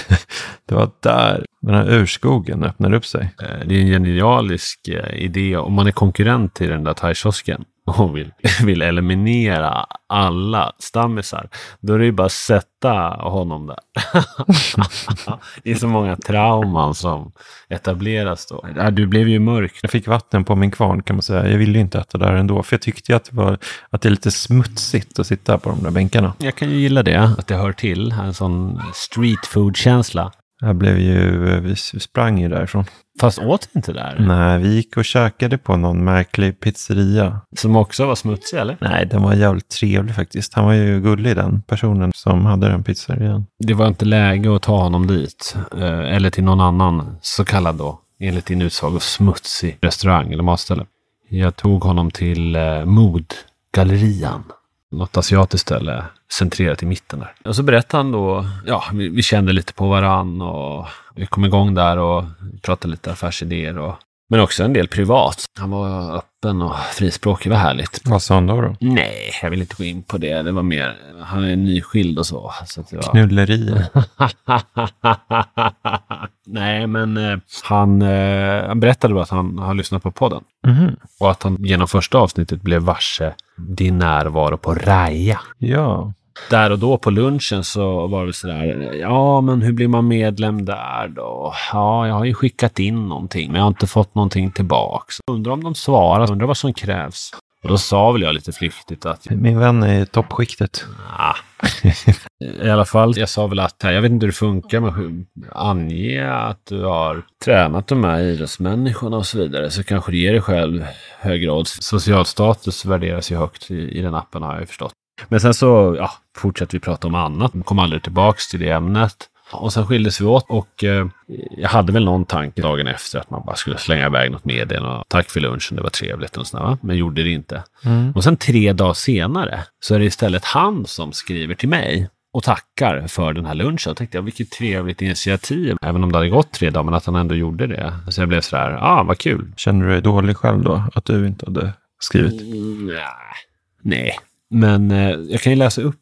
Speaker 2: det var där den här urskogen öppnade upp sig.
Speaker 1: Eh, det är en genialisk eh, idé om man är konkurrent till den där thaikiosken och vill, vill eliminera alla stammisar. Då är det ju bara att sätta honom där. det är så många trauman som etableras då. Ja, Du blev ju mörk.
Speaker 2: Jag fick vatten på min kvarn kan man säga. Jag ville ju inte äta där ändå. För jag tyckte ju att det, var, att det är lite smutsigt att sitta på de där bänkarna.
Speaker 1: Jag kan ju gilla det, att det hör till. En sån street food-känsla.
Speaker 2: Jag blev ju, vi sprang ju därifrån.
Speaker 1: Fast åt inte där.
Speaker 2: Nej, vi gick och käkade på någon märklig pizzeria.
Speaker 1: Som också var smutsig eller?
Speaker 2: Nej, den var jävligt trevlig faktiskt. Han var ju gullig den personen som hade den pizzerian.
Speaker 1: Det var inte läge att ta honom dit. eh, Eller till någon annan så kallad då, enligt din utsago, smutsig restaurang eller matställe. Jag tog honom till eh, Modgallerian. Något asiatiskt ställe centrerat i mitten där. Och så berättade han då, ja, vi, vi kände lite på varann och vi kom igång där och pratade lite affärsidéer och Men också en del privat. Han var öppen och frispråkig, var härligt.
Speaker 2: Vad sa han då? då?
Speaker 1: Nej, jag vill inte gå in på det. Det var mer, han är nyskild och så. så var...
Speaker 2: Knullerier.
Speaker 1: Nej, men eh, han, eh, han berättade då att han har lyssnat på podden.
Speaker 2: Mhm.
Speaker 1: Och att han genom första avsnittet blev varse din närvaro på Raja.
Speaker 2: Ja.
Speaker 1: Där och då på lunchen så var det sådär, ja men hur blir man medlem där då? Ja, jag har ju skickat in någonting, men jag har inte fått någonting tillbaks. Undrar om de svarar, undrar vad som krävs. Och då sa väl jag lite flyktigt att,
Speaker 2: Min vän är i toppskiktet.
Speaker 1: ah. I alla fall, jag sa väl att, jag vet inte hur det funkar, men ange att du har tränat de här idrottsmänniskorna och så vidare, så kanske du ger dig själv högre odds. Social status värderas ju högt i, i den appen har jag ju förstått. Men sen så ja, fortsatte vi prata om annat. Kom aldrig tillbaks till det ämnet. Och sen skildes vi åt och eh, jag hade väl någon tanke dagen efter att man bara skulle slänga iväg något meddelande. och Tack för lunchen, det var trevligt och sådär, men gjorde det inte. Och sen tre dagar senare så är det istället han som skriver till mig och tackar för den här lunchen. Jag tänkte, ja, vilket trevligt initiativ. Även om det hade gått tre dagar, men att han ändå gjorde det. Så jag blev sådär, ja, ah, vad kul.
Speaker 2: Känner du dig dålig själv då? Att du inte hade skrivit?
Speaker 1: Mm, nej. Nej, men eh, jag kan ju läsa upp.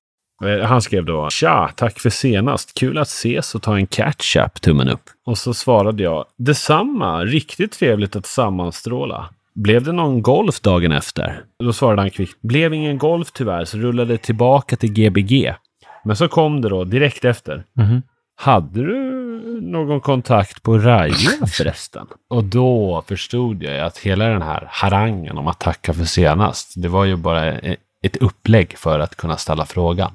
Speaker 1: Eh, Han skrev då Tja, tack för senast. Kul att ses och ta en catch-up, tummen upp. Och så svarade jag Detsamma, riktigt trevligt att sammanstråla. Blev det någon golf dagen efter? Då svarade han kvickt. Blev ingen golf tyvärr, så rullade tillbaka till Gbg. Men så kom det då direkt efter.
Speaker 2: Mhm.
Speaker 1: Hade du någon kontakt på Raja förresten? Och då förstod jag att hela den här harangen om att tacka för senast, det var ju bara e- ett upplägg för att kunna ställa frågan.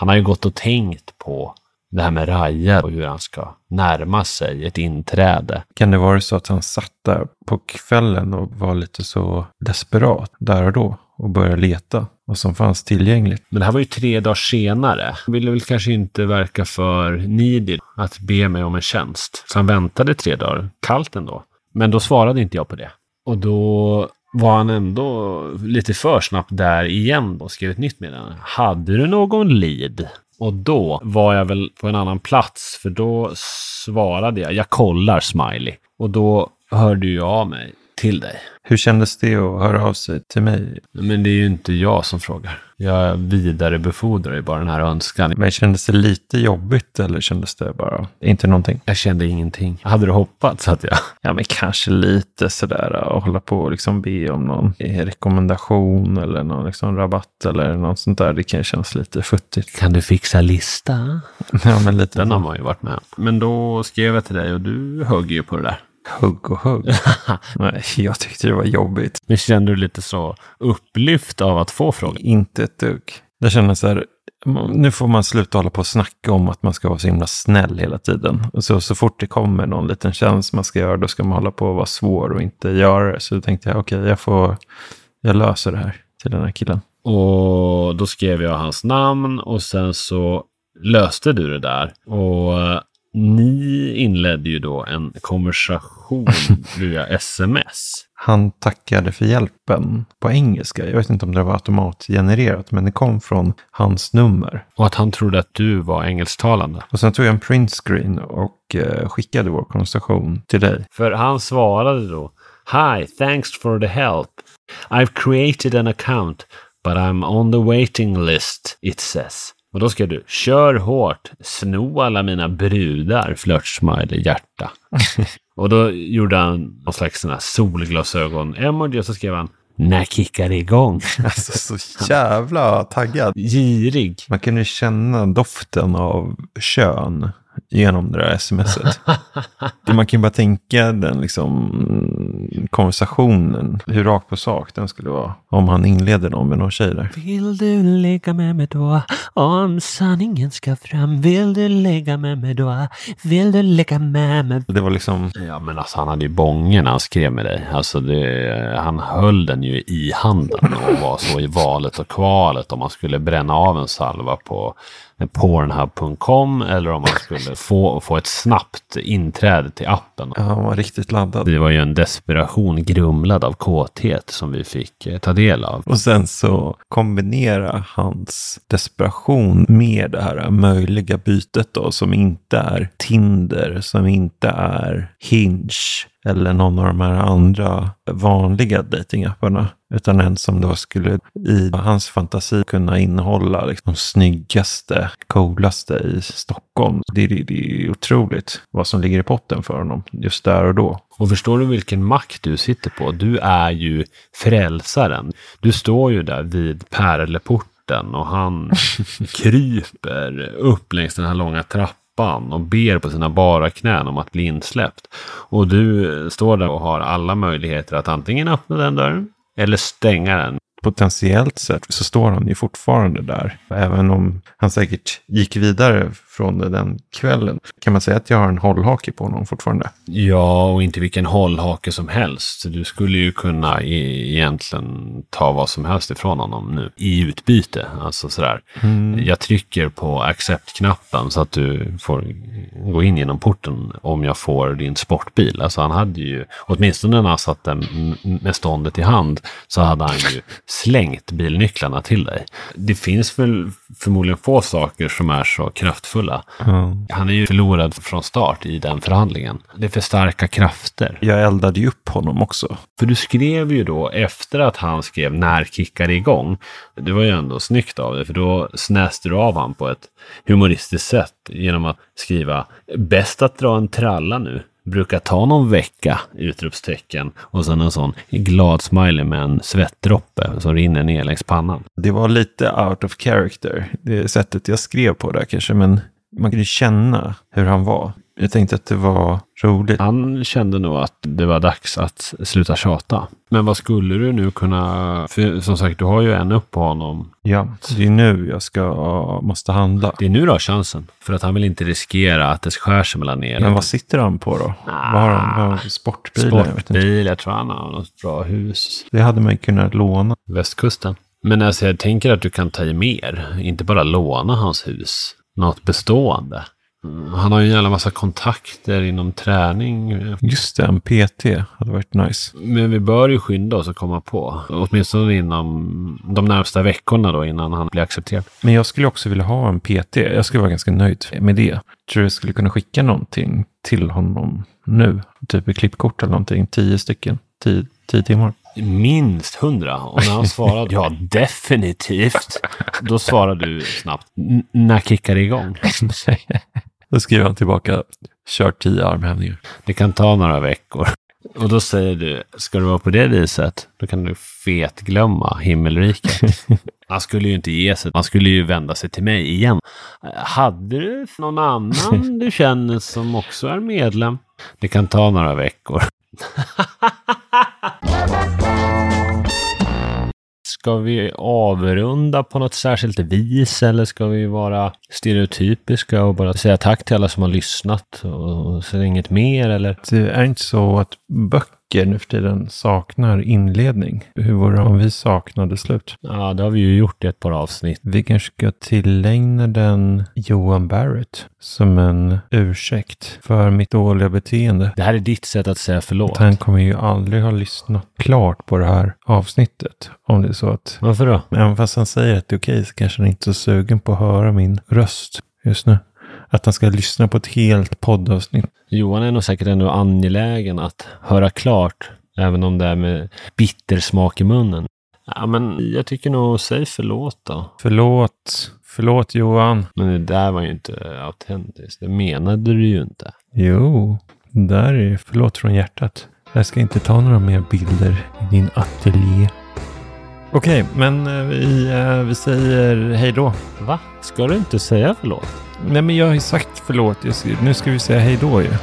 Speaker 1: Han har ju gått och tänkt på det här med Raja och hur han ska närma sig ett inträde.
Speaker 2: Kan det vara så att han satt där på kvällen och var lite så desperat där och då och började leta vad som fanns tillgängligt?
Speaker 1: Men det här var ju tre dagar senare. Han ville väl kanske inte verka för needy att be mig om en tjänst. Så han väntade tre dagar, kallt ändå. Men då svarade inte jag på det. Och då var han ändå lite för snabbt där igen och skrev ett nytt meddelande. Hade du någon lead? Och då var jag väl på en annan plats, för då svarade jag, jag kollar smiley. Och då hörde ju jag av mig till dig.
Speaker 2: Hur kändes det att höra av sig till mig?
Speaker 1: Men det är ju inte jag som frågar. Jag vidarebefordrar ju bara den här önskan.
Speaker 2: Men kändes det lite jobbigt eller kändes det bara inte någonting?
Speaker 1: Jag kände ingenting. Hade du hoppats att jag...
Speaker 2: Ja, men kanske lite sådär att hålla på och liksom be om någon rekommendation eller någon liksom rabatt eller något sånt där. Det kan kännas lite futtigt.
Speaker 1: Kan du fixa lista?
Speaker 2: Ja, men lite
Speaker 1: Den har man ju varit med om. Men då skrev jag till dig och du högg ju på det där.
Speaker 2: Hugg och hugg. Nej, jag tyckte det var jobbigt.
Speaker 1: Men kände du lite så upplyft av att få frågan?
Speaker 2: Inte ett dugg. Jag känner så här, nu får man sluta hålla på och snacka om att man ska vara så himla snäll hela tiden. Så, så fort det kommer någon liten tjänst man ska göra, då ska man hålla på och vara svår och inte göra det. Så då tänkte jag, okej, jag får, jag löser det här till den här killen.
Speaker 1: Och då skrev jag hans namn och sen så löste du det där. Och eh, ni inledde ju då en konversation via sms.
Speaker 2: Han tackade för hjälpen på engelska. Jag vet inte om det var automatgenererat, men det kom från hans nummer.
Speaker 1: Och att han trodde att du var engelsktalande.
Speaker 2: Och sen tog jag en printscreen och eh, skickade vår konversation till dig.
Speaker 1: För han svarade då Hi, thanks for the help. I've created an account, but I'm on the waiting list, it says. Och då skrev du, kör hårt, sno alla mina brudar, flörtsmiley, hjärta. och då gjorde han någon slags solglasögon-emoji och så skrev han, när kickar det igång?
Speaker 2: Alltså så jävla taggad.
Speaker 1: Girig.
Speaker 2: Man kunde känna doften av kön genom det där smset. Man kan ju bara tänka den liksom konversationen, hur rakt på sak den skulle vara. Om han inleder någon med någon tjej där.
Speaker 1: Vill du lägga med mig då? Om sanningen ska fram. Vill du lägga med mig då? Vill du lägga med mig?
Speaker 2: Det var liksom,
Speaker 1: Ja, men alltså han hade ju bången när han skrev med dig. Alltså det, han höll den ju i handen och var så i valet och kvalet om man skulle bränna av en salva på pornhub.com eller om man skulle få, få ett snabbt inträde till appen.
Speaker 2: Ja, han var riktigt laddad.
Speaker 1: Det var ju en desperation grumlad av kåthet som vi fick eh, ta del av.
Speaker 2: Och sen så kombinera hans desperation med det här möjliga bytet då som inte är Tinder, som inte är Hinge eller någon av de här andra vanliga datingapparna. Utan en som då skulle i hans fantasi kunna innehålla liksom, de snyggaste, coolaste i Stockholm. Det, det, det är otroligt vad som ligger i potten för honom just där och då.
Speaker 1: Och förstår du vilken makt du sitter på? Du är ju frälsaren. Du står ju där vid pärleporten och han kryper upp längs den här långa trappan och ber på sina bara knän om att bli insläppt. Och du står där och har alla möjligheter att antingen öppna den dörren eller stänga den.
Speaker 2: Potentiellt sett så står han ju fortfarande där. Även om han säkert gick vidare från det den kvällen. Kan man säga att jag har en hållhake på honom fortfarande?
Speaker 1: Ja, och inte vilken hållhake som helst. Du skulle ju kunna e egentligen ta vad som helst ifrån honom nu i utbyte. Alltså sådär.
Speaker 2: Mm.
Speaker 1: Jag trycker på accept-knappen så att du får gå in genom porten om jag får din sportbil. Alltså han hade ju, åtminstone när han satt där med ståndet i hand, så hade han ju slängt bilnycklarna till dig. Det finns väl förmodligen få saker som är så kraftfulla.
Speaker 2: Mm.
Speaker 1: Han är ju förlorad från start i den förhandlingen. Det är för starka krafter.
Speaker 2: Jag eldade ju upp honom också.
Speaker 1: För du skrev ju då efter att han skrev när kickar det igång. Det var ju ändå snyggt av dig för då snäste du av han på ett humoristiskt sätt genom att skriva bäst att dra en tralla nu. Brukar ta någon vecka! Utropstecken. Och sen en sån glad smiley med en svettdroppe som rinner ner längs pannan.
Speaker 2: Det var lite out of character, det sättet jag skrev på där kanske, men man kunde känna hur han var. Jag tänkte att det var roligt.
Speaker 1: Han kände nog att det var dags att sluta tjata. Men vad skulle du nu kunna... För som sagt, du har ju en upp på honom.
Speaker 2: Ja, det är nu jag ska, måste handla.
Speaker 1: Det är nu du har chansen. För att han vill inte riskera att det skär sig mellan er.
Speaker 2: Men vad sitter han på då?
Speaker 1: Ah,
Speaker 2: vad har han? Vad sportbil? Jag inte.
Speaker 1: Sportbil, jag tror han har något bra hus.
Speaker 2: Det hade man ju kunnat låna.
Speaker 1: Västkusten. Men alltså jag tänker att du kan ta i mer. Inte bara låna hans hus. Något bestående. Han har ju en jävla massa kontakter inom träning.
Speaker 2: Just det, en PT hade varit nice.
Speaker 1: Men vi bör ju skynda oss att komma på. Åtminstone inom de närmsta veckorna då innan han blir accepterad.
Speaker 2: Men jag skulle också vilja ha en PT. Jag skulle vara ganska nöjd med det. Tror du jag skulle kunna skicka någonting till honom nu? Typ ett klippkort eller någonting. Tio stycken. Tio, tio timmar.
Speaker 1: Minst hundra. Och när han svarade ja, definitivt. Då svarar du snabbt. "N- När kickar det igång?
Speaker 2: Då skriver han tillbaka. Kör tio armhävningar.
Speaker 1: Det kan ta några veckor. Och då säger du, ska det vara på det viset, då kan du fetglömma himmelriket. Han skulle ju inte ge sig. Han skulle ju vända sig till mig igen. Hade du någon annan du känner som också är medlem? Det kan ta några veckor. Ska vi avrunda på något särskilt vis eller ska vi vara stereotypiska och bara säga tack till alla som har lyssnat och säga inget mer eller?
Speaker 2: Det är inte så att böcker nu för tiden saknar inledning. Hur vore det om vi saknade slut?
Speaker 1: Ja, det har vi ju gjort i ett par avsnitt.
Speaker 2: Vi kanske ska tillägna den Johan Barrett som en ursäkt för mitt dåliga beteende.
Speaker 1: Det här är ditt sätt att säga förlåt.
Speaker 2: Han kommer ju aldrig ha lyssnat klart på det här avsnittet. Om det är så att,
Speaker 1: Varför då?
Speaker 2: även fast han säger att det är okej så kanske han inte är så sugen på att höra min röst just nu. Att han ska lyssna på ett helt poddavsnitt.
Speaker 1: Johan är nog säkert ändå angelägen att höra klart, även om det är med bitter smak i munnen. Ja, men jag tycker nog, säg förlåt då.
Speaker 2: Förlåt, förlåt Johan.
Speaker 1: Men det där var ju inte autentiskt. Det menade du ju inte.
Speaker 2: Jo, det där är förlåt från hjärtat. Jag ska inte ta några mer bilder i din ateljé. Okej, men eh, vi, eh, vi säger hej då.
Speaker 1: Va? Ska du inte säga förlåt?
Speaker 2: Nej, men jag har ju sagt förlåt. Nu ska vi säga hej då ju.